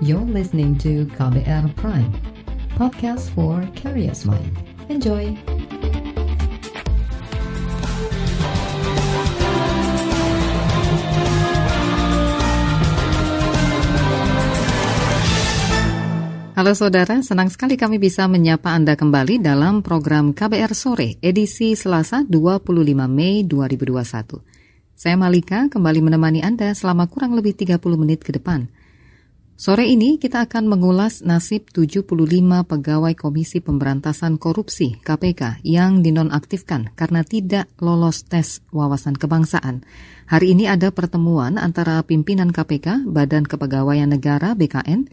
You're listening to KBR Prime, podcast for curious mind. Enjoy! Halo saudara, senang sekali kami bisa menyapa Anda kembali dalam program KBR Sore, edisi Selasa 25 Mei 2021. Saya Malika kembali menemani Anda selama kurang lebih 30 menit ke depan. Sore ini kita akan mengulas nasib 75 pegawai Komisi Pemberantasan Korupsi KPK yang dinonaktifkan karena tidak lolos tes wawasan kebangsaan. Hari ini ada pertemuan antara pimpinan KPK, Badan Kepegawaian Negara BKN,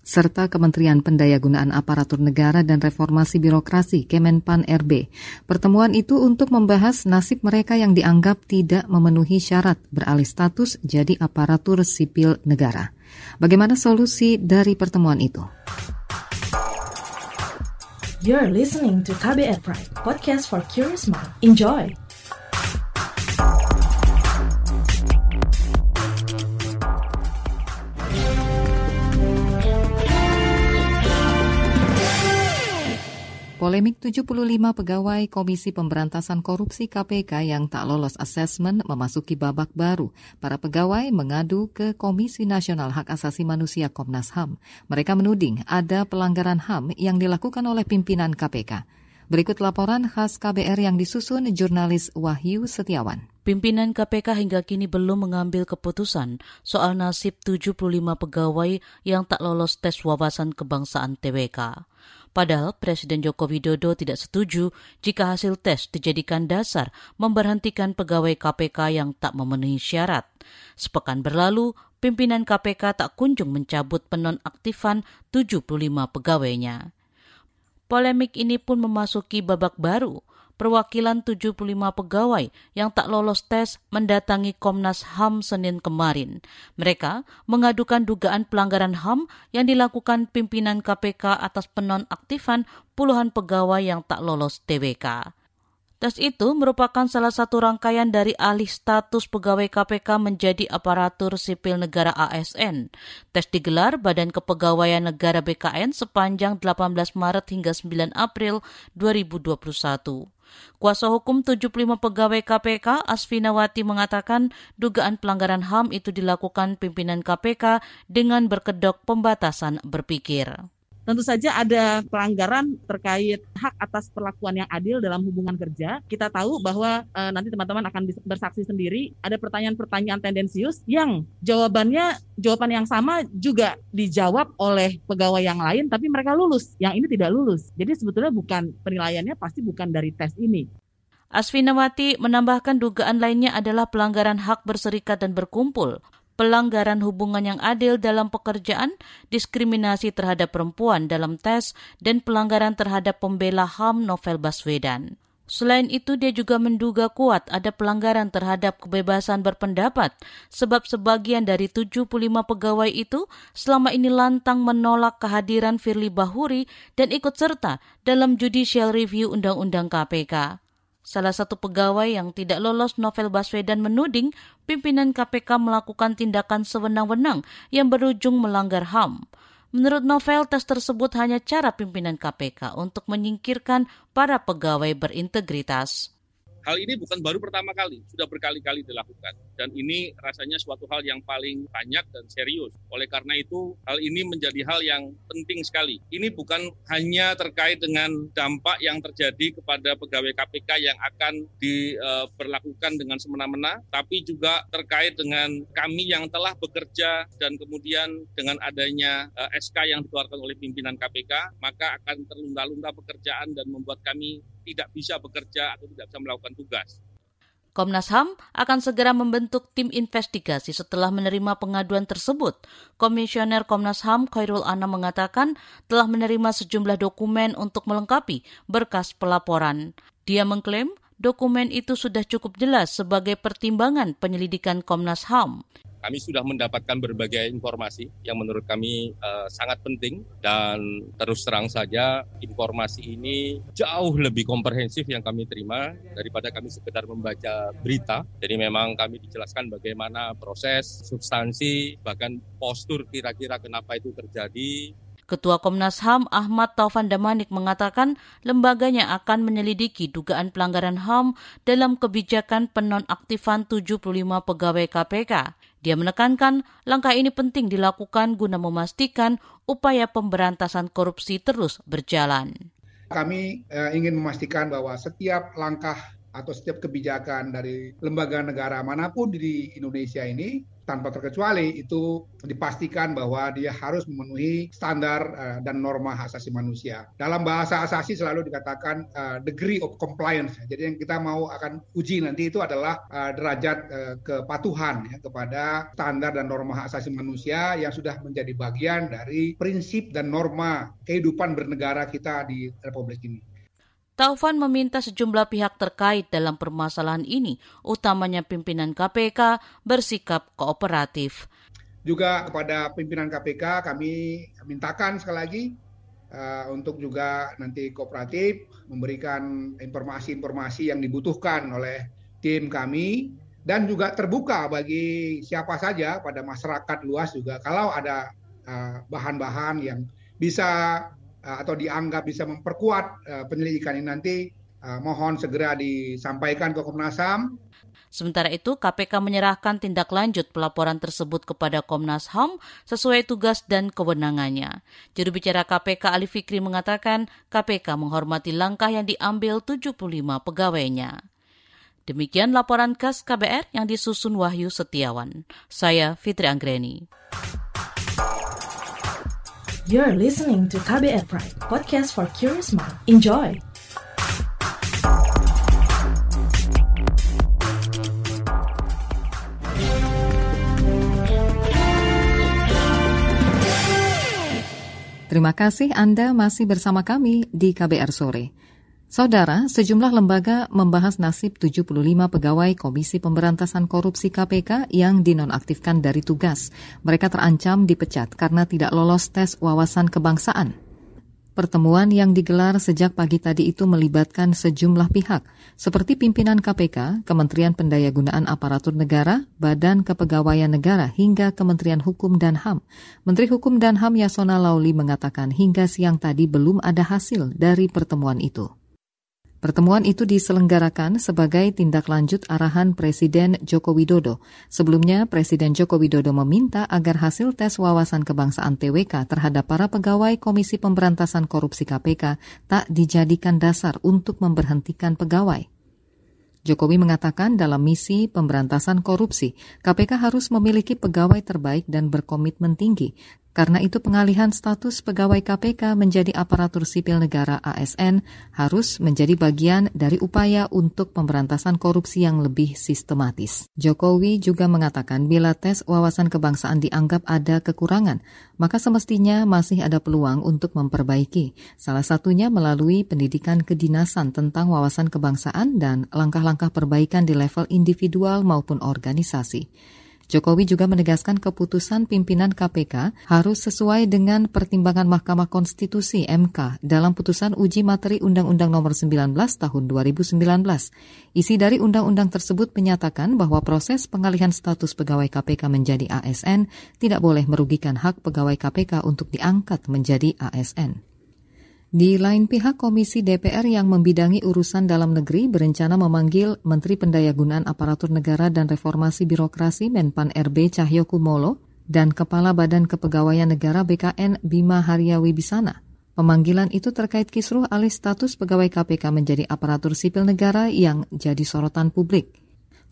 serta Kementerian Pendayagunaan Aparatur Negara dan Reformasi Birokrasi Kemenpan RB. Pertemuan itu untuk membahas nasib mereka yang dianggap tidak memenuhi syarat beralih status jadi aparatur sipil negara. Bagaimana solusi dari pertemuan itu? You're listening to KBR Pride, podcast for curious mind. Enjoy! Polemik 75 pegawai Komisi Pemberantasan Korupsi KPK yang tak lolos asesmen memasuki babak baru. Para pegawai mengadu ke Komisi Nasional Hak Asasi Manusia Komnas HAM. Mereka menuding ada pelanggaran HAM yang dilakukan oleh pimpinan KPK. Berikut laporan khas KBR yang disusun jurnalis Wahyu Setiawan. Pimpinan KPK hingga kini belum mengambil keputusan soal nasib 75 pegawai yang tak lolos tes wawasan kebangsaan TWK. Padahal Presiden Joko Widodo tidak setuju jika hasil tes dijadikan dasar memberhentikan pegawai KPK yang tak memenuhi syarat. Sepekan berlalu, pimpinan KPK tak kunjung mencabut penonaktifan 75 pegawainya. Polemik ini pun memasuki babak baru perwakilan 75 pegawai yang tak lolos tes mendatangi Komnas HAM Senin kemarin. Mereka mengadukan dugaan pelanggaran HAM yang dilakukan pimpinan KPK atas penonaktifan puluhan pegawai yang tak lolos TWK. Tes itu merupakan salah satu rangkaian dari alih status pegawai KPK menjadi aparatur sipil negara ASN. Tes digelar Badan Kepegawaian Negara BKN sepanjang 18 Maret hingga 9 April 2021. Kuasa hukum 75 pegawai KPK, Asfinawati mengatakan dugaan pelanggaran HAM itu dilakukan pimpinan KPK dengan berkedok pembatasan berpikir tentu saja ada pelanggaran terkait hak atas perlakuan yang adil dalam hubungan kerja. Kita tahu bahwa e, nanti teman-teman akan bersaksi sendiri ada pertanyaan-pertanyaan tendensius yang jawabannya jawaban yang sama juga dijawab oleh pegawai yang lain tapi mereka lulus, yang ini tidak lulus. Jadi sebetulnya bukan penilaiannya pasti bukan dari tes ini. Asfinawati menambahkan dugaan lainnya adalah pelanggaran hak berserikat dan berkumpul, pelanggaran hubungan yang adil dalam pekerjaan, diskriminasi terhadap perempuan dalam tes, dan pelanggaran terhadap pembela HAM Novel Baswedan. Selain itu, dia juga menduga kuat ada pelanggaran terhadap kebebasan berpendapat, sebab sebagian dari 75 pegawai itu selama ini lantang menolak kehadiran Firly Bahuri dan ikut serta dalam judicial review Undang-Undang KPK. Salah satu pegawai yang tidak lolos Novel Baswedan menuding pimpinan KPK melakukan tindakan sewenang-wenang yang berujung melanggar HAM. Menurut Novel, tes tersebut hanya cara pimpinan KPK untuk menyingkirkan para pegawai berintegritas. Hal ini bukan baru pertama kali, sudah berkali-kali dilakukan. Dan ini rasanya suatu hal yang paling banyak dan serius. Oleh karena itu, hal ini menjadi hal yang penting sekali. Ini bukan hanya terkait dengan dampak yang terjadi kepada pegawai KPK yang akan diberlakukan dengan semena-mena, tapi juga terkait dengan kami yang telah bekerja dan kemudian dengan adanya SK yang dikeluarkan oleh pimpinan KPK, maka akan terlunda-lunda pekerjaan dan membuat kami tidak bisa bekerja atau tidak bisa melakukan tugas. Komnas HAM akan segera membentuk tim investigasi setelah menerima pengaduan tersebut. Komisioner Komnas HAM Khairul Anam mengatakan telah menerima sejumlah dokumen untuk melengkapi berkas pelaporan. Dia mengklaim dokumen itu sudah cukup jelas sebagai pertimbangan penyelidikan Komnas HAM. Kami sudah mendapatkan berbagai informasi yang menurut kami uh, sangat penting dan terus terang saja informasi ini jauh lebih komprehensif yang kami terima daripada kami sekedar membaca berita. Jadi memang kami dijelaskan bagaimana proses, substansi, bahkan postur kira-kira kenapa itu terjadi, Ketua Komnas HAM Ahmad Taufan Damanik mengatakan lembaganya akan menyelidiki dugaan pelanggaran HAM dalam kebijakan penonaktifan 75 pegawai KPK. Dia menekankan langkah ini penting dilakukan guna memastikan upaya pemberantasan korupsi terus berjalan. Kami eh, ingin memastikan bahwa setiap langkah atau setiap kebijakan dari lembaga negara mana pun di Indonesia ini tanpa terkecuali itu dipastikan bahwa dia harus memenuhi standar uh, dan norma hak asasi manusia. Dalam bahasa asasi selalu dikatakan uh, degree of compliance. Jadi yang kita mau akan uji nanti itu adalah uh, derajat uh, kepatuhan ya, kepada standar dan norma hak asasi manusia yang sudah menjadi bagian dari prinsip dan norma kehidupan bernegara kita di Republik ini. Taufan meminta sejumlah pihak terkait dalam permasalahan ini, utamanya pimpinan KPK, bersikap kooperatif. Juga kepada pimpinan KPK kami mintakan sekali lagi uh, untuk juga nanti kooperatif memberikan informasi-informasi yang dibutuhkan oleh tim kami dan juga terbuka bagi siapa saja pada masyarakat luas juga kalau ada eh, bahan-bahan uh, yang bisa atau dianggap bisa memperkuat uh, penyelidikan ini nanti uh, mohon segera disampaikan ke Komnas HAM. Sementara itu, KPK menyerahkan tindak lanjut pelaporan tersebut kepada Komnas HAM sesuai tugas dan kewenangannya. Juru bicara KPK Ali Fikri mengatakan KPK menghormati langkah yang diambil 75 pegawainya. Demikian laporan khas KBR yang disusun Wahyu Setiawan. Saya Fitri Anggreni. You're listening to KBR Pride, podcast for curious mind. Enjoy! Terima kasih Anda masih bersama kami di KBR Sore. Saudara, sejumlah lembaga membahas nasib 75 pegawai Komisi Pemberantasan Korupsi KPK yang dinonaktifkan dari tugas. Mereka terancam dipecat karena tidak lolos tes wawasan kebangsaan. Pertemuan yang digelar sejak pagi tadi itu melibatkan sejumlah pihak, seperti pimpinan KPK, Kementerian Pendayagunaan Aparatur Negara, Badan Kepegawaian Negara, hingga Kementerian Hukum dan HAM. Menteri Hukum dan HAM Yasona Lauli mengatakan hingga siang tadi belum ada hasil dari pertemuan itu. Pertemuan itu diselenggarakan sebagai tindak lanjut arahan Presiden Joko Widodo. Sebelumnya, Presiden Joko Widodo meminta agar hasil tes wawasan kebangsaan TWK terhadap para pegawai Komisi Pemberantasan Korupsi KPK tak dijadikan dasar untuk memberhentikan pegawai. Jokowi mengatakan dalam misi pemberantasan korupsi, KPK harus memiliki pegawai terbaik dan berkomitmen tinggi. Karena itu pengalihan status pegawai KPK menjadi aparatur sipil negara ASN harus menjadi bagian dari upaya untuk pemberantasan korupsi yang lebih sistematis. Jokowi juga mengatakan bila tes wawasan kebangsaan dianggap ada kekurangan, maka semestinya masih ada peluang untuk memperbaiki. Salah satunya melalui pendidikan kedinasan tentang wawasan kebangsaan dan langkah-langkah perbaikan di level individual maupun organisasi. Jokowi juga menegaskan keputusan pimpinan KPK harus sesuai dengan pertimbangan Mahkamah Konstitusi MK dalam putusan uji materi Undang-Undang Nomor 19 Tahun 2019. Isi dari undang-undang tersebut menyatakan bahwa proses pengalihan status pegawai KPK menjadi ASN tidak boleh merugikan hak pegawai KPK untuk diangkat menjadi ASN. Di lain pihak, Komisi DPR yang membidangi urusan dalam negeri berencana memanggil Menteri Pendayagunaan Aparatur Negara dan Reformasi Birokrasi Menpan RB Cahyo Kumolo dan Kepala Badan Kepegawaian Negara BKN Bima Haria Wibisana. Pemanggilan itu terkait kisruh alih status pegawai KPK menjadi aparatur sipil negara yang jadi sorotan publik.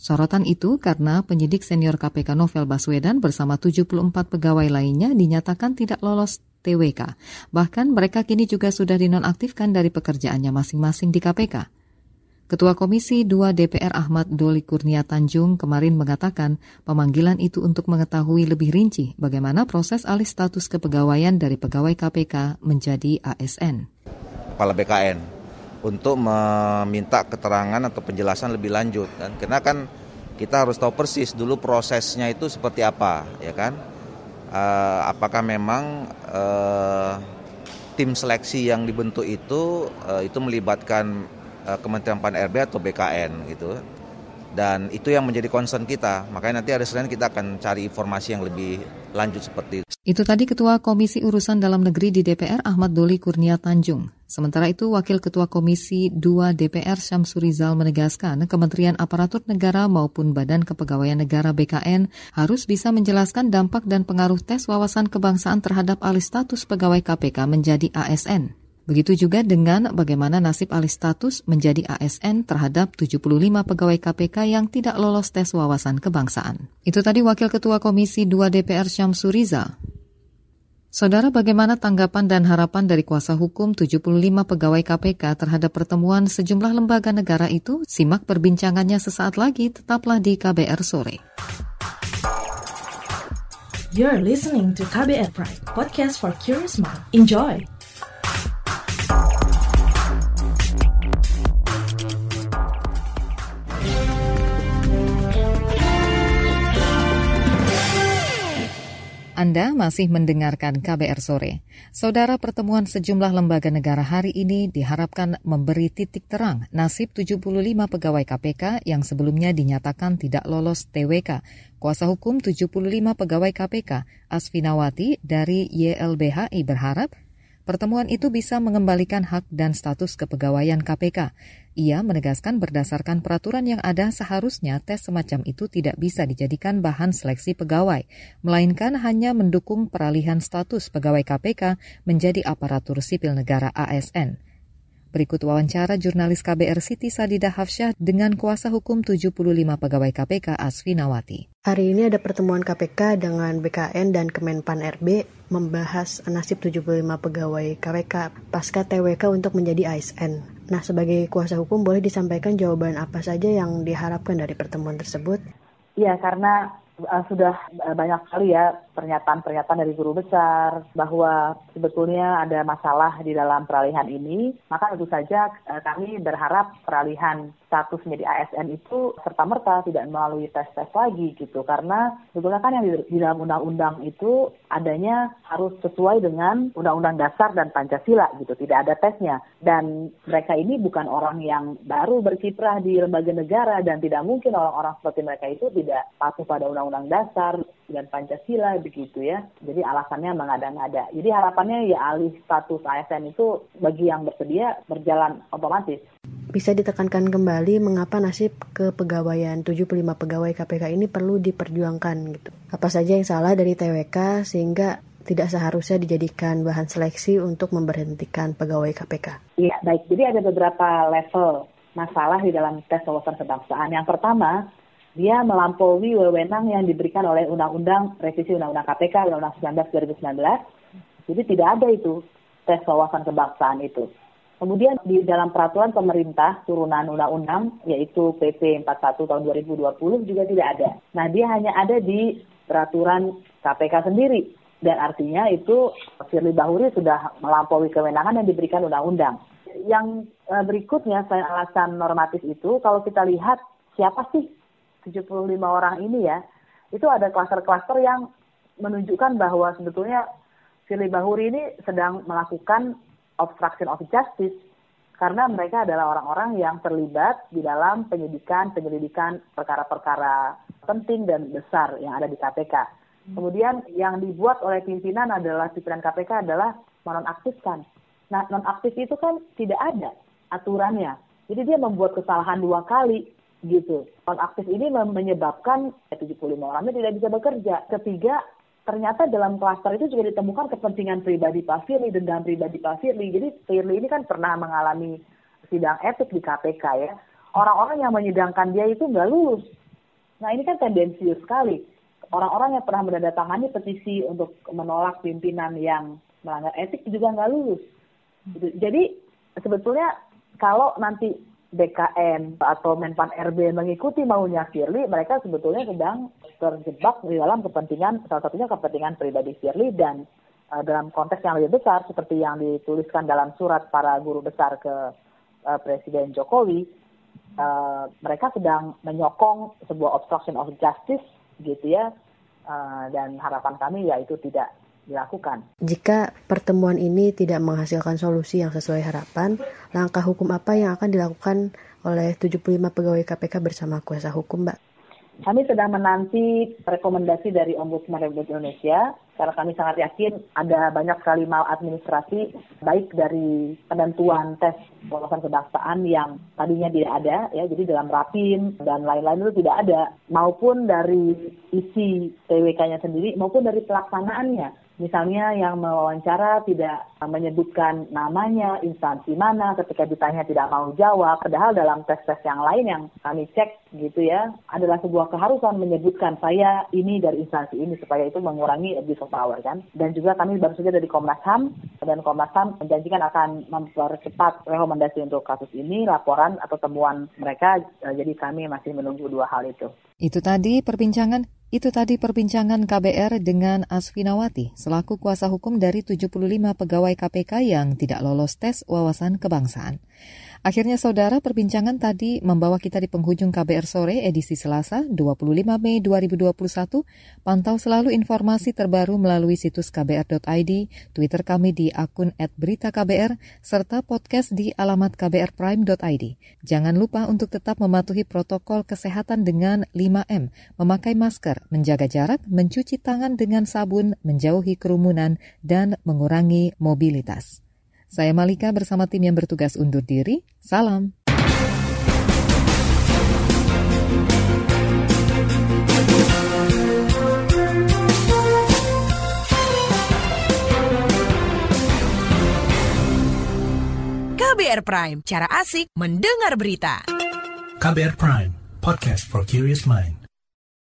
Sorotan itu karena penyidik senior KPK Novel Baswedan bersama 74 pegawai lainnya dinyatakan tidak lolos TWK. Bahkan mereka kini juga sudah dinonaktifkan dari pekerjaannya masing-masing di KPK. Ketua Komisi 2 DPR Ahmad Doli Kurnia Tanjung kemarin mengatakan pemanggilan itu untuk mengetahui lebih rinci bagaimana proses alih status kepegawaian dari pegawai KPK menjadi ASN. Kepala BKN untuk meminta keterangan atau penjelasan lebih lanjut kan karena kan kita harus tahu persis dulu prosesnya itu seperti apa ya kan uh, apakah memang uh, tim seleksi yang dibentuk itu uh, itu melibatkan uh, Kementerian Pan RB atau BKN gitu dan itu yang menjadi concern kita. Makanya nanti hari Senin kita akan cari informasi yang lebih lanjut seperti itu. Itu tadi Ketua Komisi Urusan Dalam Negeri di DPR Ahmad Doli Kurnia Tanjung. Sementara itu, Wakil Ketua Komisi 2 DPR Syamsurizal menegaskan Kementerian Aparatur Negara maupun Badan Kepegawaian Negara BKN harus bisa menjelaskan dampak dan pengaruh tes wawasan kebangsaan terhadap alih status pegawai KPK menjadi ASN. Begitu juga dengan bagaimana nasib alih status menjadi ASN terhadap 75 pegawai KPK yang tidak lolos tes wawasan kebangsaan. Itu tadi Wakil Ketua Komisi 2 DPR Syamsuriza. Saudara, bagaimana tanggapan dan harapan dari kuasa hukum 75 pegawai KPK terhadap pertemuan sejumlah lembaga negara itu? Simak perbincangannya sesaat lagi, tetaplah di KBR Sore. You're listening to KBR Pride, podcast for curious mind. Enjoy! Anda masih mendengarkan KBR sore. Saudara pertemuan sejumlah lembaga negara hari ini diharapkan memberi titik terang nasib 75 pegawai KPK yang sebelumnya dinyatakan tidak lolos TWK. Kuasa hukum 75 pegawai KPK, Asfinawati dari YLBHI berharap Pertemuan itu bisa mengembalikan hak dan status kepegawaian KPK. Ia menegaskan berdasarkan peraturan yang ada seharusnya tes semacam itu tidak bisa dijadikan bahan seleksi pegawai, melainkan hanya mendukung peralihan status pegawai KPK menjadi aparatur sipil negara ASN. Berikut wawancara jurnalis KBR Siti Sadida Hafsyah dengan kuasa hukum 75 pegawai KPK Asfinawati. Hari ini ada pertemuan KPK dengan BKN dan Kemenpan RB membahas nasib 75 pegawai KPK pasca TWK untuk menjadi ASN. Nah, sebagai kuasa hukum boleh disampaikan jawaban apa saja yang diharapkan dari pertemuan tersebut? Ya, karena uh, sudah banyak sekali ya pernyataan-pernyataan dari guru besar bahwa sebetulnya ada masalah di dalam peralihan ini, maka tentu saja uh, kami berharap peralihan status menjadi ASN itu serta-merta tidak melalui tes-tes lagi gitu. Karena sebetulnya kan yang di, dalam undang-undang itu adanya harus sesuai dengan undang-undang dasar dan Pancasila gitu tidak ada tesnya. Dan mereka ini bukan orang yang baru berkiprah di lembaga negara dan tidak mungkin orang-orang seperti mereka itu tidak patuh pada undang-undang dasar dan Pancasila begitu ya. Jadi alasannya mengada-ngada. Jadi harapannya ya alih status ASN itu bagi yang bersedia berjalan otomatis. Bisa ditekankan kembali mengapa nasib kepegawaian 75 pegawai KPK ini perlu diperjuangkan gitu. Apa saja yang salah dari TWK sehingga tidak seharusnya dijadikan bahan seleksi untuk memberhentikan pegawai KPK? Iya, baik. Jadi ada beberapa level masalah di dalam tes wawasan kebangsaan. Yang pertama, dia melampaui wewenang yang diberikan oleh Undang-Undang Revisi Undang-Undang KPK Undang-Undang 19 2019. Jadi tidak ada itu tes wawasan kebangsaan itu. Kemudian di dalam peraturan pemerintah turunan undang-undang yaitu PP 41 tahun 2020 juga tidak ada. Nah, dia hanya ada di peraturan KPK sendiri dan artinya itu Firly Bahuri sudah melampaui kewenangan yang diberikan undang-undang. Yang eh, berikutnya selain alasan normatif itu kalau kita lihat siapa sih 75 orang ini ya, itu ada klaster-klaster yang menunjukkan bahwa sebetulnya Firly Bahuri ini sedang melakukan obstruction of justice karena mereka adalah orang-orang yang terlibat di dalam penyidikan penyelidikan perkara-perkara penting dan besar yang ada di KPK. Kemudian yang dibuat oleh pimpinan adalah pimpinan KPK adalah menonaktifkan. Nah, nonaktif itu kan tidak ada aturannya. Jadi dia membuat kesalahan dua kali gitu. Nonaktif ini menyebabkan 75 orangnya tidak bisa bekerja. Ketiga, ternyata dalam klaster itu juga ditemukan kepentingan pribadi Pak Firly, dendam pribadi Pak Firly. Jadi Firly ini kan pernah mengalami sidang etik di KPK ya. Orang-orang yang menyidangkan dia itu nggak lulus. Nah ini kan tendensius sekali. Orang-orang yang pernah menandatangani petisi untuk menolak pimpinan yang melanggar etik juga nggak lulus. Jadi sebetulnya kalau nanti BKN atau Menpan RB mengikuti maunya Firly, mereka sebetulnya sedang terjebak di dalam kepentingan, salah satunya kepentingan pribadi Firly dan uh, dalam konteks yang lebih besar seperti yang dituliskan dalam surat para guru besar ke uh, Presiden Jokowi, uh, mereka sedang menyokong sebuah obstruction of justice gitu ya, uh, dan harapan kami ya itu tidak dilakukan. Jika pertemuan ini tidak menghasilkan solusi yang sesuai harapan, langkah hukum apa yang akan dilakukan oleh 75 pegawai KPK bersama kuasa hukum, Mbak? Kami sedang menanti rekomendasi dari Ombudsman Republik Indonesia karena kami sangat yakin ada banyak sekali maladministrasi baik dari penentuan tes wawasan kebangsaan yang tadinya tidak ada ya jadi dalam rapin dan lain-lain itu tidak ada maupun dari isi TWK-nya sendiri maupun dari pelaksanaannya Misalnya yang mewawancara tidak menyebutkan namanya, instansi mana, ketika ditanya tidak mau jawab. Padahal dalam tes-tes yang lain yang kami cek gitu ya, adalah sebuah keharusan menyebutkan saya ini dari instansi ini supaya itu mengurangi abuse of power kan. Dan juga kami baru saja dari Komnas HAM dan Komnas HAM menjanjikan akan mempercepat rekomendasi untuk kasus ini, laporan atau temuan mereka. Jadi kami masih menunggu dua hal itu. Itu tadi perbincangan itu tadi perbincangan KBR dengan Asfinawati selaku kuasa hukum dari 75 pegawai KPK yang tidak lolos tes wawasan kebangsaan. Akhirnya saudara perbincangan tadi membawa kita di penghujung KBR sore edisi Selasa 25 Mei 2021. Pantau selalu informasi terbaru melalui situs kbr.id, Twitter kami di akun @beritaKBR serta podcast di alamat kbrprime.id. Jangan lupa untuk tetap mematuhi protokol kesehatan dengan 5M, memakai masker, menjaga jarak, mencuci tangan dengan sabun, menjauhi kerumunan dan mengurangi mobilitas. Saya Malika bersama tim yang bertugas undur diri. Salam. KBR Prime, cara asik mendengar berita. KBR Prime, podcast for curious mind.